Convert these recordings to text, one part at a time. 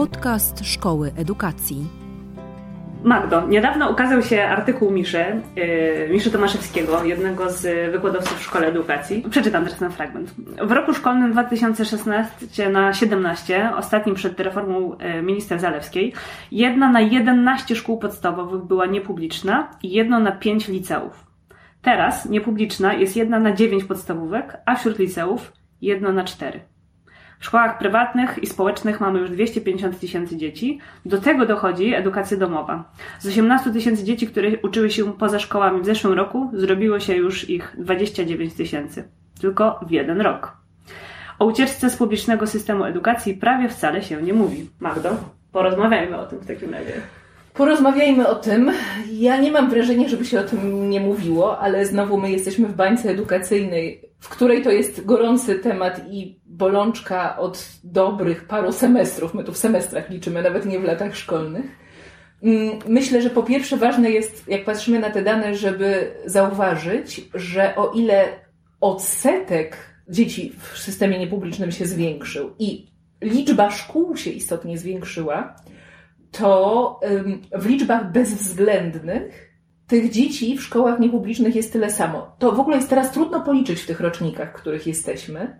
Podcast Szkoły Edukacji. Magdo, niedawno ukazał się artykuł Miszy, yy, Miszy Tomaszewskiego, jednego z wykładowców w Szkole Edukacji. Przeczytam teraz ten fragment. W roku szkolnym 2016 na 17, ostatnim przed reformą yy, minister Zalewskiej, jedna na 11 szkół podstawowych była niepubliczna i jedno na 5 liceów. Teraz niepubliczna jest jedna na 9 podstawówek, a wśród liceów jedno na 4. W szkołach prywatnych i społecznych mamy już 250 tysięcy dzieci. Do tego dochodzi edukacja domowa. Z 18 tysięcy dzieci, które uczyły się poza szkołami w zeszłym roku, zrobiło się już ich 29 tysięcy. Tylko w jeden rok. O ucieczce z publicznego systemu edukacji prawie wcale się nie mówi. Magdo, porozmawiajmy o tym w takim razie. Porozmawiajmy o tym. Ja nie mam wrażenia, żeby się o tym nie mówiło, ale znowu my jesteśmy w bańce edukacyjnej, w której to jest gorący temat i bolączka od dobrych paru semestrów. My tu w semestrach liczymy, nawet nie w latach szkolnych. Mm, myślę, że po pierwsze ważne jest, jak patrzymy na te dane, żeby zauważyć, że o ile odsetek dzieci w systemie niepublicznym się zwiększył i liczba szkół się istotnie zwiększyła, to w liczbach bezwzględnych tych dzieci w szkołach niepublicznych jest tyle samo. To w ogóle jest teraz trudno policzyć w tych rocznikach, w których jesteśmy,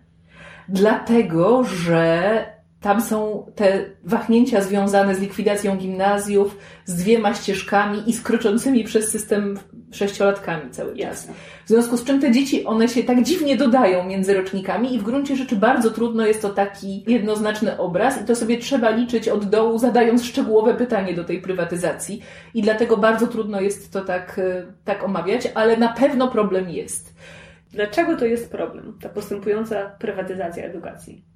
dlatego że tam są te wahnięcia związane z likwidacją gimnazjów, z dwiema ścieżkami i z kroczącymi przez system sześciolatkami cały czas. W związku z czym te dzieci, one się tak dziwnie dodają między rocznikami i w gruncie rzeczy bardzo trudno jest to taki jednoznaczny obraz i to sobie trzeba liczyć od dołu, zadając szczegółowe pytanie do tej prywatyzacji i dlatego bardzo trudno jest to tak, e, tak omawiać, ale na pewno problem jest. Dlaczego to jest problem, ta postępująca prywatyzacja edukacji?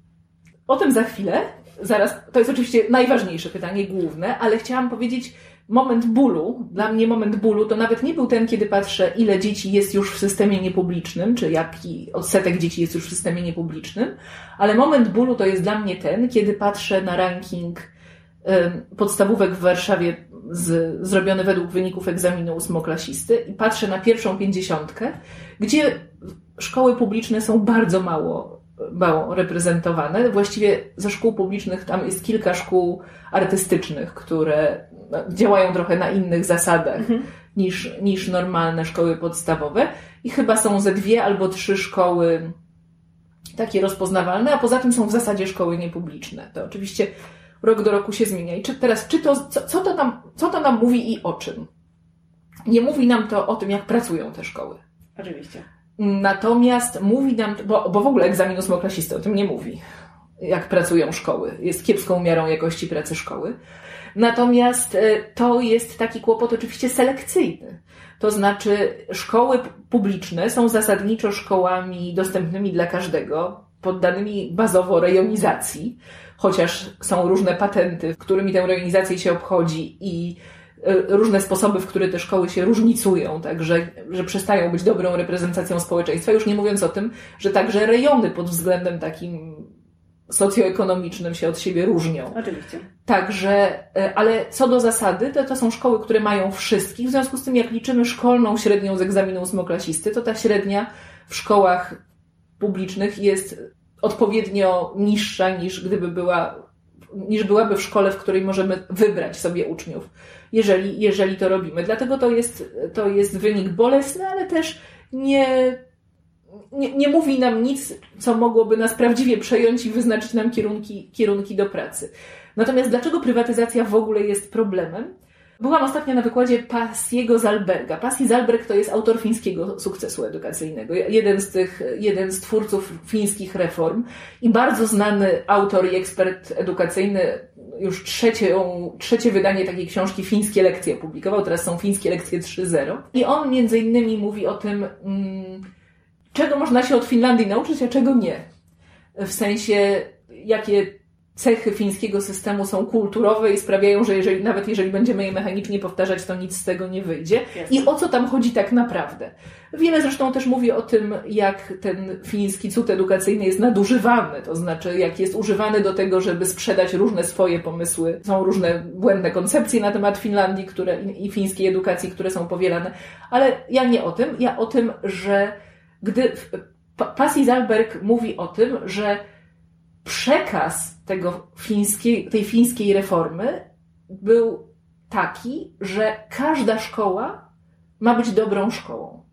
O tym za chwilę. Zaraz, to jest oczywiście najważniejsze pytanie, główne, ale chciałam powiedzieć, moment bólu, dla mnie moment bólu to nawet nie był ten, kiedy patrzę, ile dzieci jest już w systemie niepublicznym, czy jaki odsetek dzieci jest już w systemie niepublicznym, ale moment bólu to jest dla mnie ten, kiedy patrzę na ranking podstawówek w Warszawie z, zrobiony według wyników egzaminu ósmoklasisty i patrzę na pierwszą pięćdziesiątkę, gdzie szkoły publiczne są bardzo mało mało reprezentowane. Właściwie ze szkół publicznych tam jest kilka szkół artystycznych, które no, działają trochę na innych zasadach mhm. niż, niż normalne szkoły podstawowe. I chyba są ze dwie albo trzy szkoły takie rozpoznawalne, a poza tym są w zasadzie szkoły niepubliczne. To oczywiście rok do roku się zmienia. I czy teraz, czy to, co, co, to nam, co to nam mówi i o czym? Nie mówi nam to o tym, jak pracują te szkoły. Oczywiście. Natomiast mówi nam, bo, bo w ogóle egzamin ósmoklasisty o tym nie mówi, jak pracują szkoły. Jest kiepską miarą jakości pracy szkoły. Natomiast e, to jest taki kłopot oczywiście selekcyjny. To znaczy, szkoły publiczne są zasadniczo szkołami dostępnymi dla każdego, poddanymi bazowo rejonizacji, chociaż są różne patenty, którymi tę rejonizację się obchodzi i różne sposoby, w które te szkoły się różnicują, także że przestają być dobrą reprezentacją społeczeństwa, już nie mówiąc o tym, że także rejony pod względem takim socjoekonomicznym się od siebie różnią. Oczywiście. Także, e, ale co do zasady, to, to są szkoły, które mają wszystkich, w związku z tym jak liczymy szkolną średnią z egzaminu ósmoklasisty, to ta średnia w szkołach publicznych jest odpowiednio niższa niż gdyby była niż byłaby w szkole, w której możemy wybrać sobie uczniów jeżeli, jeżeli to robimy. Dlatego to jest, to jest wynik bolesny, ale też nie, nie, nie mówi nam nic, co mogłoby nas prawdziwie przejąć i wyznaczyć nam kierunki, kierunki do pracy. Natomiast dlaczego prywatyzacja w ogóle jest problemem? Byłam ostatnio na wykładzie Passiego Zalberga. Passi Zalberg to jest autor fińskiego sukcesu edukacyjnego. Jeden z tych, jeden z twórców fińskich reform i bardzo znany autor i ekspert edukacyjny, już trzecie, trzecie wydanie takiej książki Fińskie lekcje publikował, teraz są Fińskie lekcje 3.0. I on między innymi mówi o tym, mm, czego można się od Finlandii nauczyć, a czego nie. W sensie, jakie cechy fińskiego systemu są kulturowe i sprawiają, że jeżeli, nawet jeżeli będziemy je mechanicznie powtarzać, to nic z tego nie wyjdzie. I o co tam chodzi tak naprawdę? Wiele zresztą też mówi o tym, jak ten fiński cud edukacyjny jest nadużywany, to znaczy jak jest używany do tego, żeby sprzedać różne swoje pomysły. Są różne błędne koncepcje na temat Finlandii które, i fińskiej edukacji, które są powielane. Ale ja nie o tym, ja o tym, że gdy Pasi Zalberg mówi o tym, że przekaz tego fińskiej, tej fińskiej reformy był taki, że każda szkoła ma być dobrą szkołą.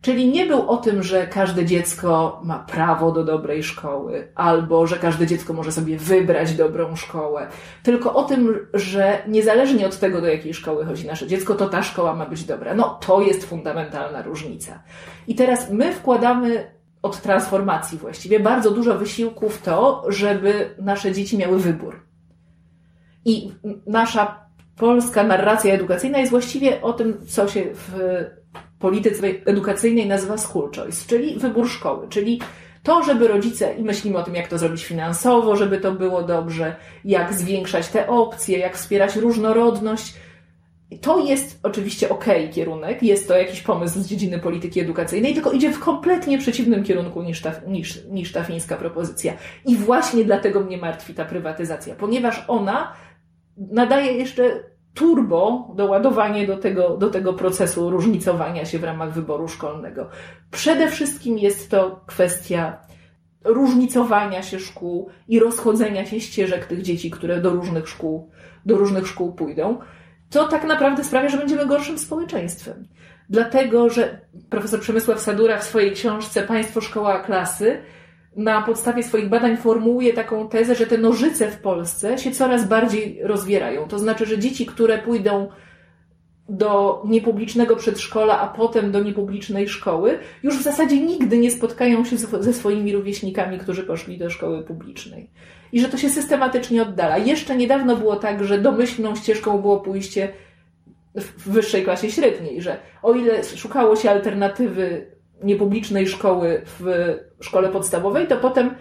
Czyli nie był o tym, że każde dziecko ma prawo do dobrej szkoły, albo że każde dziecko może sobie wybrać dobrą szkołę, tylko o tym, że niezależnie od tego, do jakiej szkoły chodzi nasze dziecko, to ta szkoła ma być dobra. No, to jest fundamentalna różnica. I teraz my wkładamy od transformacji właściwie bardzo dużo wysiłku w to, żeby nasze dzieci miały wybór. I nasza polska narracja edukacyjna jest właściwie o tym, co się w polityce edukacyjnej nazywa school choice, czyli wybór szkoły, czyli to, żeby rodzice, i myślimy o tym, jak to zrobić finansowo, żeby to było dobrze, jak zwiększać te opcje, jak wspierać różnorodność. To jest oczywiście ok kierunek, jest to jakiś pomysł z dziedziny polityki edukacyjnej, tylko idzie w kompletnie przeciwnym kierunku niż ta, niż, niż ta fińska propozycja. I właśnie dlatego mnie martwi ta prywatyzacja, ponieważ ona nadaje jeszcze turbo doładowanie do tego, do tego procesu różnicowania się w ramach wyboru szkolnego. Przede wszystkim jest to kwestia różnicowania się szkół i rozchodzenia się ścieżek tych dzieci, które do różnych szkół, do różnych szkół pójdą. To tak naprawdę sprawia, że będziemy gorszym społeczeństwem. Dlatego, że profesor Przemysław Sadura w swojej książce Państwo, Szkoła, Klasy na podstawie swoich badań formułuje taką tezę, że te nożyce w Polsce się coraz bardziej rozwierają. To znaczy, że dzieci, które pójdą do niepublicznego przedszkola, a potem do niepublicznej szkoły, już w zasadzie nigdy nie spotkają się ze swoimi rówieśnikami, którzy poszli do szkoły publicznej. I że to się systematycznie oddala. Jeszcze niedawno było tak, że domyślną ścieżką było pójście w wyższej klasie średniej, że o ile szukało się alternatywy niepublicznej szkoły w szkole podstawowej, to potem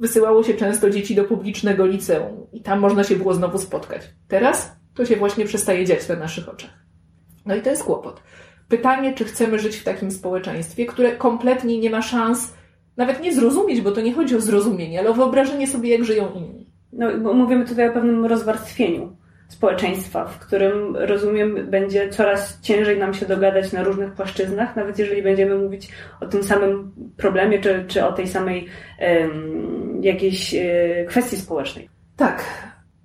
wysyłało się często dzieci do publicznego liceum i tam można się było znowu spotkać. Teraz to się właśnie przestaje dziać na naszych oczach. No i to jest kłopot. Pytanie, czy chcemy żyć w takim społeczeństwie, które kompletnie nie ma szans nawet nie zrozumieć, bo to nie chodzi o zrozumienie, ale o wyobrażenie sobie, jak żyją inni. No, mówimy tutaj o pewnym rozwarstwieniu społeczeństwa, w którym rozumiem, będzie coraz ciężej nam się dogadać na różnych płaszczyznach, nawet jeżeli będziemy mówić o tym samym problemie, czy, czy o tej samej um, jakiejś e, kwestii społecznej. Tak.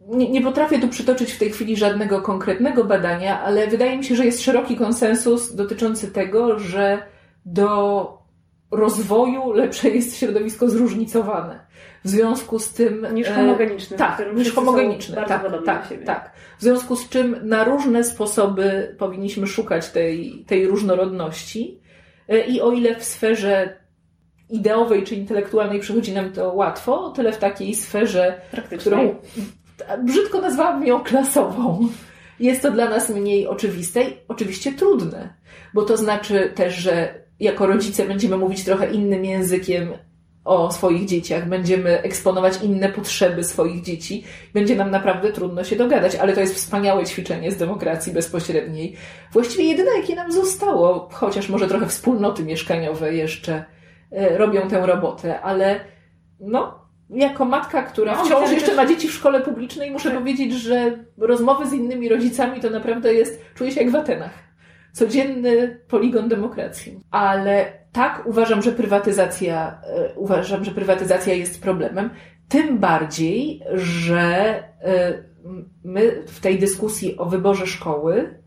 Nie, nie potrafię tu przytoczyć w tej chwili żadnego konkretnego badania, ale wydaje mi się, że jest szeroki konsensus dotyczący tego, że do rozwoju lepsze jest środowisko zróżnicowane. W związku z tym. Niż e, homogeniczny. tak, niż homogeniczny. tak, tak, tak. W związku z czym na różne sposoby powinniśmy szukać tej, tej różnorodności. E, I o ile w sferze ideowej czy intelektualnej przychodzi nam to łatwo, o tyle w takiej sferze, którą brzydko nazwałabym ją klasową, jest to dla nas mniej oczywiste i oczywiście trudne. Bo to znaczy też, że jako rodzice będziemy mówić trochę innym językiem o swoich dzieciach, będziemy eksponować inne potrzeby swoich dzieci, będzie nam naprawdę trudno się dogadać, ale to jest wspaniałe ćwiczenie z demokracji bezpośredniej. Właściwie jedyne, jakie nam zostało, chociaż może trochę wspólnoty mieszkaniowe jeszcze e, robią tę robotę, ale no, jako matka, która no, wciąż jeszcze ma dzieci w szkole publicznej, muszę tak. powiedzieć, że rozmowy z innymi rodzicami to naprawdę jest, czuję się jak w Atenach codzienny poligon demokracji. Ale tak uważam, że prywatyzacja, e, uważam, że prywatyzacja jest problemem. Tym bardziej, że e, my w tej dyskusji o wyborze szkoły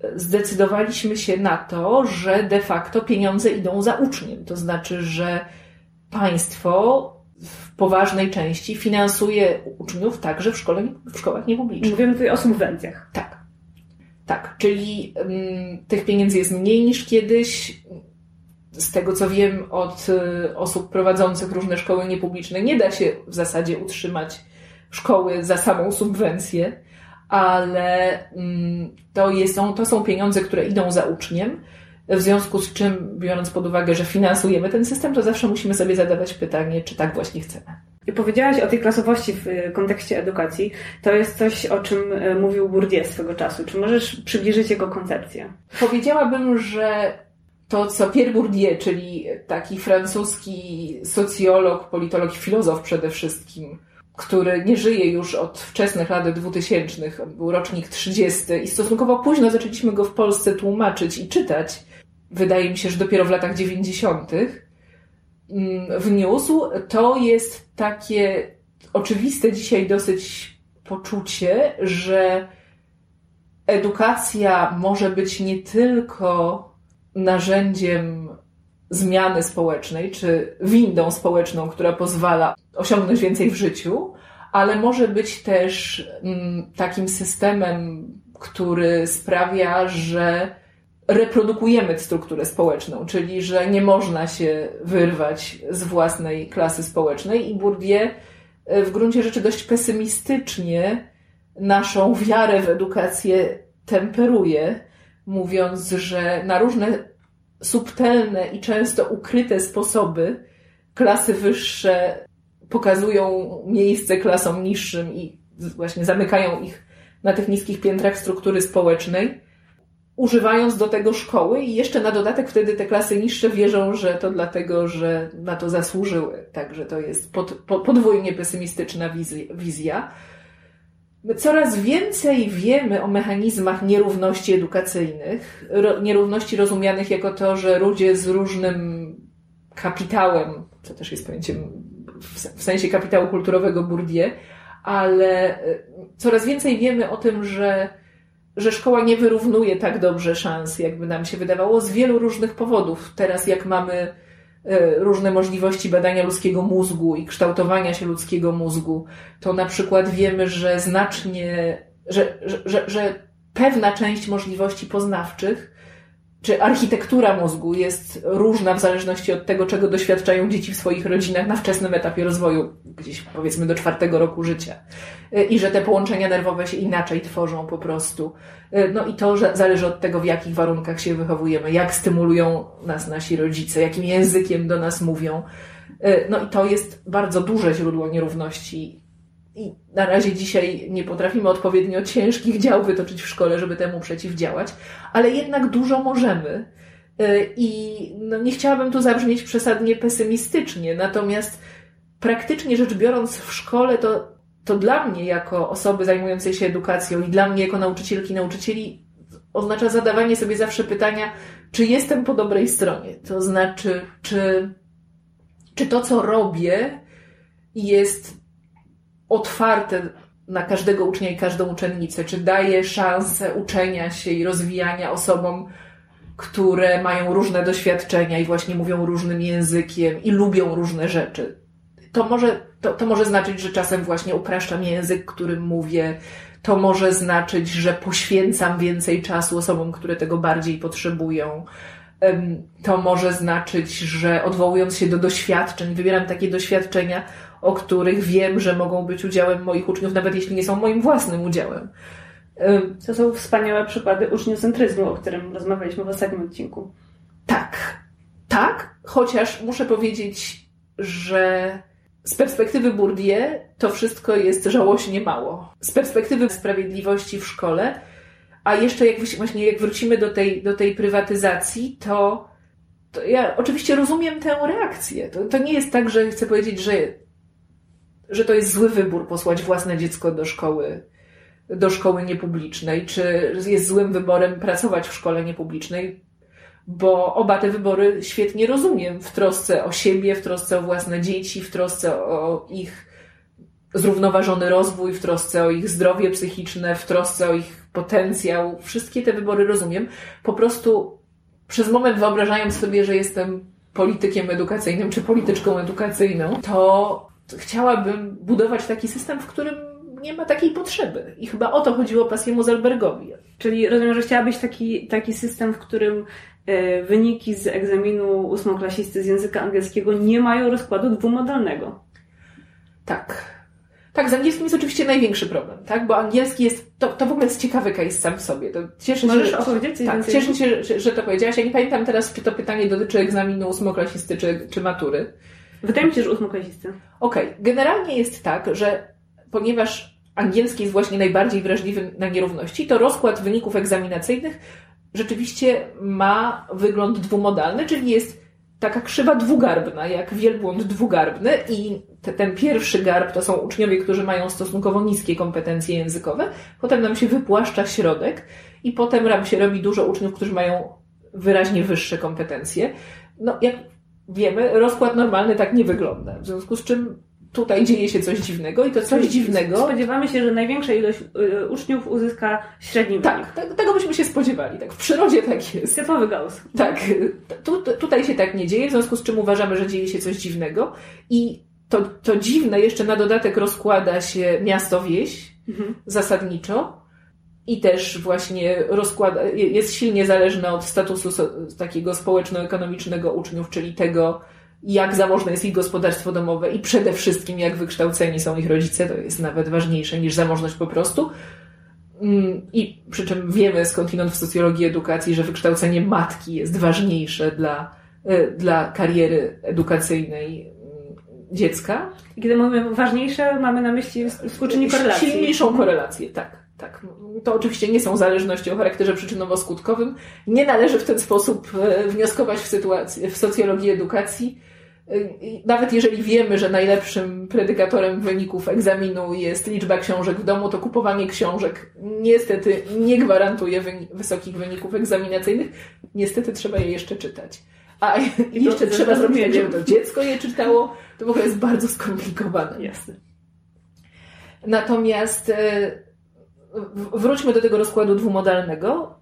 e, zdecydowaliśmy się na to, że de facto pieniądze idą za uczniem. To znaczy, że państwo w poważnej części finansuje uczniów także w, szkole, w szkołach niepublicznych. Mówimy tutaj o subwencjach. Tak. Tak, czyli um, tych pieniędzy jest mniej niż kiedyś. Z tego co wiem od y, osób prowadzących różne szkoły niepubliczne, nie da się w zasadzie utrzymać szkoły za samą subwencję, ale um, to, jest, to są pieniądze, które idą za uczniem. W związku z czym, biorąc pod uwagę, że finansujemy ten system, to zawsze musimy sobie zadawać pytanie, czy tak właśnie chcemy. I powiedziałaś o tej klasowości w y, kontekście edukacji. To jest coś, o czym y, mówił Bourdieu swego czasu. Czy możesz przybliżyć jego koncepcję? Powiedziałabym, że to, co Pierre Bourdieu, czyli taki francuski socjolog, politolog i filozof przede wszystkim, który nie żyje już od wczesnych lat 2000, był rocznik 30 i stosunkowo późno zaczęliśmy go w Polsce tłumaczyć i czytać. Wydaje mi się, że dopiero w latach 90 mm, wniósł, to jest takie oczywiste dzisiaj dosyć poczucie, że edukacja może być nie tylko narzędziem zmiany społecznej, czy windą społeczną, która pozwala osiągnąć więcej w życiu, ale może być też mm, takim systemem, który sprawia, że reprodukujemy strukturę społeczną, czyli że nie można się wyrwać z własnej klasy społecznej i Bourdieu e, w gruncie rzeczy dość pesymistycznie naszą wiarę w edukację temperuje, mówiąc, że na różne subtelne i często ukryte sposoby klasy wyższe pokazują miejsce klasom niższym i właśnie zamykają ich na tych niskich piętrach struktury społecznej, używając do tego szkoły i jeszcze na dodatek wtedy te klasy niższe wierzą, że to dlatego, że na to zasłużyły. Także to jest pod, podwójnie pesymistyczna wizja. My coraz więcej wiemy o mechanizmach nierówności edukacyjnych, nierówności rozumianych jako to, że ludzie z różnym kapitałem, co też jest pojęciem w sensie kapitału kulturowego Bourdieu, ale e, coraz więcej wiemy o tym, że, że szkoła nie wyrównuje tak dobrze szans, jakby nam się wydawało, z wielu różnych powodów. Teraz, jak mamy e, różne możliwości badania ludzkiego mózgu i kształtowania się ludzkiego mózgu, to na przykład wiemy, że znacznie, że, że, że, że pewna część możliwości poznawczych czy architektura mózgu jest różna w zależności od tego, czego doświadczają dzieci w swoich rodzinach na wczesnym etapie rozwoju, gdzieś powiedzmy do czwartego roku życia. Y, I że te połączenia nerwowe się inaczej tworzą po prostu. Y, no i to że zależy od tego, w jakich warunkach się wychowujemy, jak stymulują nas nasi rodzice, jakim językiem do nas mówią. Y, no i to jest bardzo duże źródło nierówności i na razie dzisiaj nie potrafimy odpowiednio ciężkich dział wytoczyć w szkole, żeby temu przeciwdziałać, ale jednak dużo możemy. Y, I no, nie chciałabym tu zabrzmieć przesadnie pesymistycznie, natomiast praktycznie rzecz biorąc w szkole to, to dla mnie jako osoby zajmującej się edukacją i dla mnie jako nauczycielki, nauczycieli oznacza zadawanie sobie zawsze pytania, czy jestem po dobrej stronie. To znaczy, czy, czy to, co robię, jest otwarte na każdego ucznia i każdą uczennicę? Czy daje szansę uczenia się i rozwijania osobom, które mają różne doświadczenia i właśnie mówią różnym językiem i lubią różne rzeczy? To może, to, to może znaczyć, że czasem właśnie upraszczam język, którym mówię. To może znaczyć, że poświęcam więcej czasu osobom, które tego bardziej potrzebują. To może znaczyć, że odwołując się do doświadczeń, wybieram takie doświadczenia, o których wiem, że mogą być udziałem moich uczniów, nawet jeśli nie są moim własnym udziałem. To są wspaniałe przykłady uczniocentryzmu, o którym rozmawialiśmy w ostatnim odcinku. Tak, tak, chociaż muszę powiedzieć, że z perspektywy Bourdieu to wszystko jest żałośnie mało. Z perspektywy sprawiedliwości w szkole, a jeszcze jak właśnie jak wrócimy do tej, do tej prywatyzacji, to, to ja oczywiście rozumiem tę reakcję. To, to nie jest tak, że chcę powiedzieć, że że to jest zły wybór posłać własne dziecko do szkoły, do szkoły niepublicznej, czy jest złym wyborem pracować w szkole niepublicznej, bo oba te wybory świetnie rozumiem w trosce o siebie, w trosce o własne dzieci, w trosce o ich zrównoważony rozwój, w trosce o ich zdrowie psychiczne, w trosce o ich potencjał. Wszystkie te wybory rozumiem. Po prostu przez moment wyobrażając sobie, że jestem politykiem edukacyjnym czy polityczką edukacyjną, to chciałabym budować taki system, w którym nie ma takiej potrzeby. I chyba o to chodziło Pasiemu Zalbergowi. Czyli rozumiem, że chciałabyś taki, taki system, w którym e, wyniki z egzaminu ósmoklasisty z języka angielskiego nie mają rozkładu dwumodalnego. Tak. Tak, z angielskim jest oczywiście największy problem, tak? Bo angielski jest, to, to w ogóle jest ciekawy case sam w sobie. To cieszę Możesz się, opowiedzieć coś tak, cieszę się, że, że to powiedziałaś. Ja nie pamiętam teraz, czy to pytanie dotyczy egzaminu ósmoklasisty, czy, czy matury. Wydaje mi się, że ósmoklasisty. Okej, okay. generalnie jest tak, że ponieważ angielski jest właśnie najbardziej wrażliwy na nierówności, to rozkład wyników egzaminacyjnych rzeczywiście ma wygląd dwumodalny, czyli jest taka krzywa dwugarbna, jak wielbłąd dwugarbny i te, ten pierwszy garb to są uczniowie, którzy mają stosunkowo niskie kompetencje językowe, potem nam się wypłaszcza środek i potem nam się robi dużo uczniów, którzy mają wyraźnie wyższe kompetencje. No, jak wiemy, rozkład normalny tak nie wygląda. W związku z czym tutaj dzieje się coś dziwnego i to coś dziwnego. Spodziewamy się, że największa ilość y, uczniów uzyska średni tak, wynik. Tak, tego byśmy się spodziewali. Tak, w przyrodzie tak jest. Typowy Gauss. Tak, tu, tutaj się tak nie dzieje, w związku z czym uważamy, że dzieje się coś dziwnego i to, to dziwne jeszcze na dodatek rozkłada się miasto-wieś mhm. zasadniczo i też właśnie rozkłada, jest silnie zależne od statusu takiego społeczno-ekonomicznego uczniów, czyli tego, jak zamożne jest ich gospodarstwo domowe i przede wszystkim jak wykształceni są ich rodzice, to jest nawet ważniejsze niż zamożność po prostu. Mm, I przy czym wiemy skądinąd w socjologii edukacji, że wykształcenie matki jest ważniejsze dla, e, dla kariery edukacyjnej mm, dziecka. I kiedy mówimy ważniejsze, mamy na myśli współczynnik korelacji. Silniejszą korelację, tak. Tak, to oczywiście nie są zależności o charakterze przyczynowo-skutkowym. Nie należy w ten sposób e, wnioskować w, sytuacji, w socjologii edukacji. E, nawet jeżeli wiemy, że najlepszym predykatorem wyników egzaminu jest liczba książek w domu, to kupowanie książek niestety nie gwarantuje wysokich wyników egzaminacyjnych. Niestety trzeba je jeszcze czytać. A jeszcze trzeba zrobić tak, żeby to dziecko je czytało. To w ogóle jest bardzo skomplikowane. Jasne. Natomiast e, wróćmy do tego rozkładu dwumodalnego.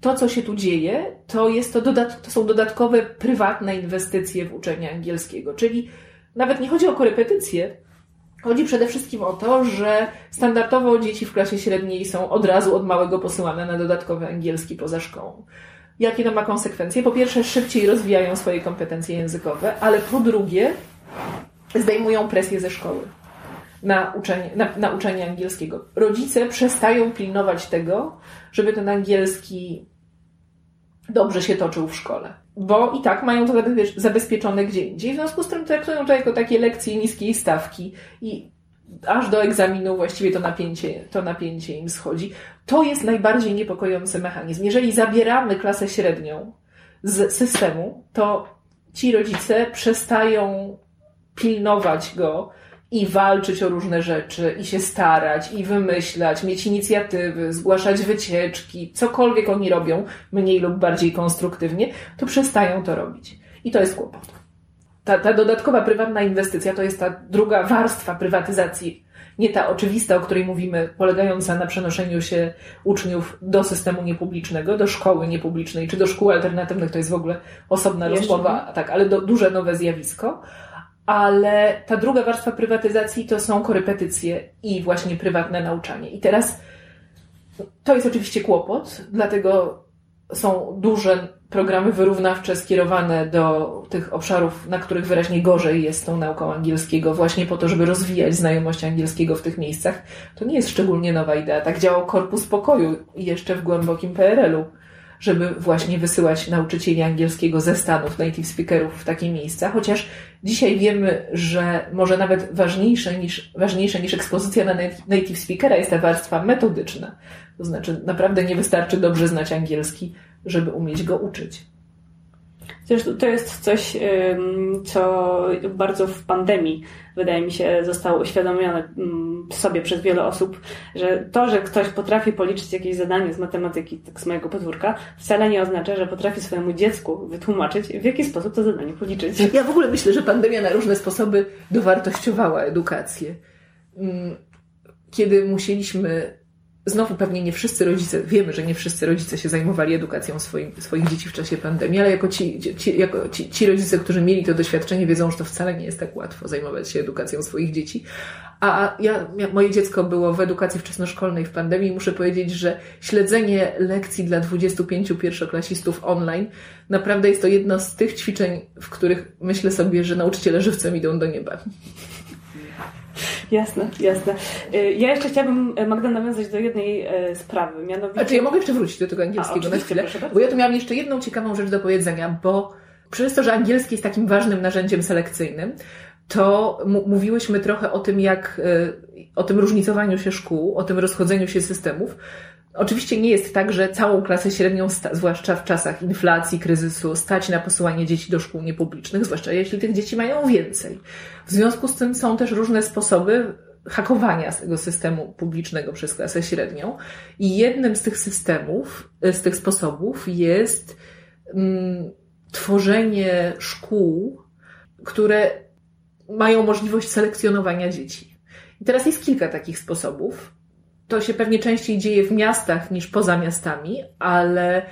To, co się tu dzieje, to, jest to, dodat to są dodatkowe prywatne inwestycje w uczenie angielskiego. Czyli nawet nie chodzi o korepetycje, Chodzi przede wszystkim o to, że standardowo dzieci w klasie średniej są od razu od małego posyłane na dodatkowy angielski poza szkołą. Jakie to ma konsekwencje? Po pierwsze, szybciej rozwijają swoje kompetencje językowe, ale po drugie, zdejmują presję ze szkoły na uczenie, na, na uczenie angielskiego. Rodzice przestają pilnować tego, żeby ten angielski dobrze się toczył w szkole. Bo i tak mają to zabezpieczone gdzie indziej. W związku z tym traktują to jako takie lekcje niskiej stawki i aż do egzaminu właściwie to napięcie, to napięcie im schodzi. To jest najbardziej niepokojący mechanizm. Jeżeli zabieramy klasę średnią z systemu, to ci rodzice przestają pilnować go i walczyć o różne rzeczy, i się starać, i wymyślać, mieć inicjatywy, zgłaszać wycieczki, cokolwiek oni robią, mniej lub bardziej konstruktywnie, to przestają to robić. I to jest kłopot. Ta, ta dodatkowa prywatna inwestycja to jest ta druga warstwa prywatyzacji, nie ta oczywista, o której mówimy, polegająca na przenoszeniu się uczniów do systemu niepublicznego, do szkoły niepublicznej, czy do szkół alternatywnych, to jest w ogóle osobna rozmowa, tak, ale do, duże nowe zjawisko ale ta druga warstwa prywatyzacji to są korepetycje i właśnie prywatne nauczanie. I teraz to jest oczywiście kłopot, dlatego są duże programy wyrównawcze skierowane do tych obszarów, na których wyraźnie gorzej jest tą nauką angielskiego, właśnie po to, żeby rozwijać znajomość angielskiego w tych miejscach. To nie jest szczególnie nowa idea. Tak działał Korpus Pokoju jeszcze w głębokim PRL-u żeby właśnie wysyłać nauczycieli angielskiego ze Stanów, native speakerów w takie miejsca, chociaż dzisiaj wiemy, że może nawet ważniejsze niż, ważniejsze niż ekspozycja na native speakera jest ta warstwa metodyczna. To znaczy, naprawdę nie wystarczy dobrze znać angielski, żeby umieć go uczyć. Zresztą to jest coś, co bardzo w pandemii, wydaje mi się, zostało uświadomione sobie przez wiele osób, że to, że ktoś potrafi policzyć jakieś zadanie z matematyki, tak z mojego podwórka, wcale nie oznacza, że potrafi swojemu dziecku wytłumaczyć, w jaki sposób to zadanie policzyć. Ja w ogóle myślę, że pandemia na różne sposoby dowartościowała edukację. Kiedy musieliśmy Znowu pewnie nie wszyscy rodzice, wiemy, że nie wszyscy rodzice się zajmowali edukacją swoim, swoich dzieci w czasie pandemii, ale jako, ci, ci, jako ci, ci rodzice, którzy mieli to doświadczenie, wiedzą, że to wcale nie jest tak łatwo zajmować się edukacją swoich dzieci. A ja, moje dziecko było w edukacji wczesnoszkolnej w pandemii i muszę powiedzieć, że śledzenie lekcji dla 25 pierwszoklasistów online naprawdę jest to jedno z tych ćwiczeń, w których myślę sobie, że nauczyciele żywcem idą do nieba. Jasne, jasne. Y, ja jeszcze chciałabym, e, Magda, nawiązać do jednej e, sprawy, mianowicie... A czy ja mogę jeszcze wrócić do tego angielskiego A, na chwilę? Bo ja tu miałam jeszcze jedną ciekawą rzecz do powiedzenia, bo przez to, że angielski jest takim ważnym narzędziem selekcyjnym, to mówiłyśmy trochę o tym, jak, e, o tym różnicowaniu się szkół, o tym rozchodzeniu się systemów. Oczywiście nie jest tak, że całą klasę średnią, zwłaszcza w czasach inflacji, kryzysu, stać na posyłanie dzieci do szkół niepublicznych, zwłaszcza jeśli tych dzieci mają więcej. W związku z tym są też różne sposoby hakowania tego systemu publicznego przez klasę średnią. I jednym z tych systemów, z tych sposobów jest mm, tworzenie szkół, które mają możliwość selekcjonowania dzieci. I teraz jest kilka takich sposobów. To się pewnie częściej dzieje w miastach niż poza miastami, ale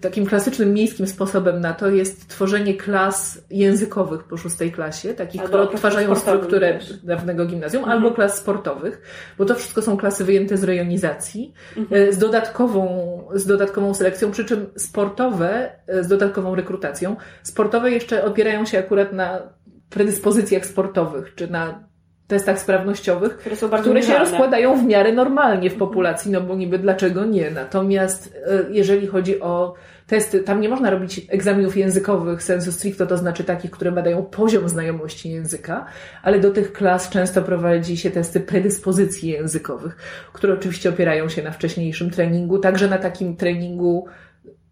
takim klasycznym miejskim sposobem na to jest tworzenie klas językowych po szóstej klasie, takich, albo które odtwarzają strukturę dawnego gimnazjum, mhm. albo klas sportowych, bo to wszystko są klasy wyjęte z rejonizacji, mhm. E, z, dodatkową, z dodatkową selekcją, przy czym sportowe e, z dodatkową rekrutacją. Sportowe jeszcze opierają się akurat na predyspozycjach sportowych, czy na testach sprawnościowych, które, które się rozkładają w miarę normalnie w populacji, no bo niby dlaczego nie. Natomiast e, jeżeli chodzi o testy, tam nie można robić egzaminów językowych sensu stricto, to znaczy takich, które badają poziom znajomości języka, ale do tych klas często prowadzi się testy predyspozycji językowych, które oczywiście opierają się na wcześniejszym treningu, także na takim treningu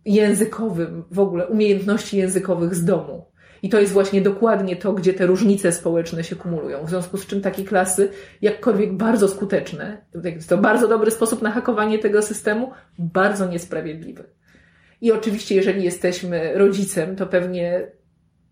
językowym, w ogóle umiejętności językowych z domu. I to jest właśnie dokładnie to, gdzie te różnice społeczne się kumulują. W związku z czym takie klasy, jakkolwiek bardzo skuteczne, to bardzo dobry sposób na hakowanie tego systemu, bardzo niesprawiedliwy. I oczywiście, jeżeli jesteśmy rodzicem, to pewnie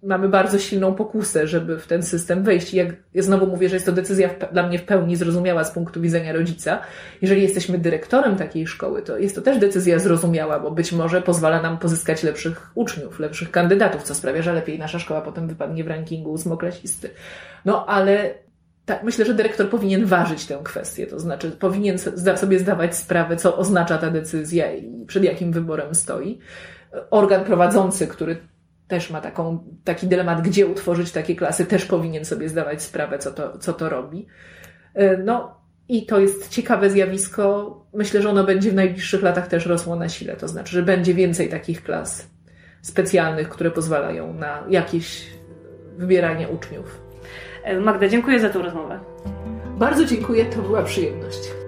mamy bardzo silną pokusę, żeby w ten system wejść. I jak ja znowu mówię, że jest to decyzja dla mnie w pełni zrozumiała z punktu widzenia rodzica. Jeżeli jesteśmy dyrektorem takiej szkoły, to jest to też decyzja zrozumiała, bo być może pozwala nam pozyskać lepszych uczniów, lepszych kandydatów, co sprawia, że lepiej nasza szkoła potem wypadnie w rankingu ósmoklasisty. No ale tak, myślę, że dyrektor powinien ważyć tę kwestię, to znaczy powinien sobie zdawać sprawę, co oznacza ta decyzja i przed jakim wyborem stoi. Organ prowadzący, który też ma taką, taki dylemat, gdzie utworzyć takie klasy, też powinien sobie zdawać sprawę, co to, co to robi. E, no i to jest ciekawe zjawisko. Myślę, że ono będzie w najbliższych latach też rosło na sile. To znaczy, że będzie więcej takich klas specjalnych, które pozwalają na jakieś wybieranie uczniów. E, Magda, dziękuję za tę rozmowę. Bardzo dziękuję, to była przyjemność.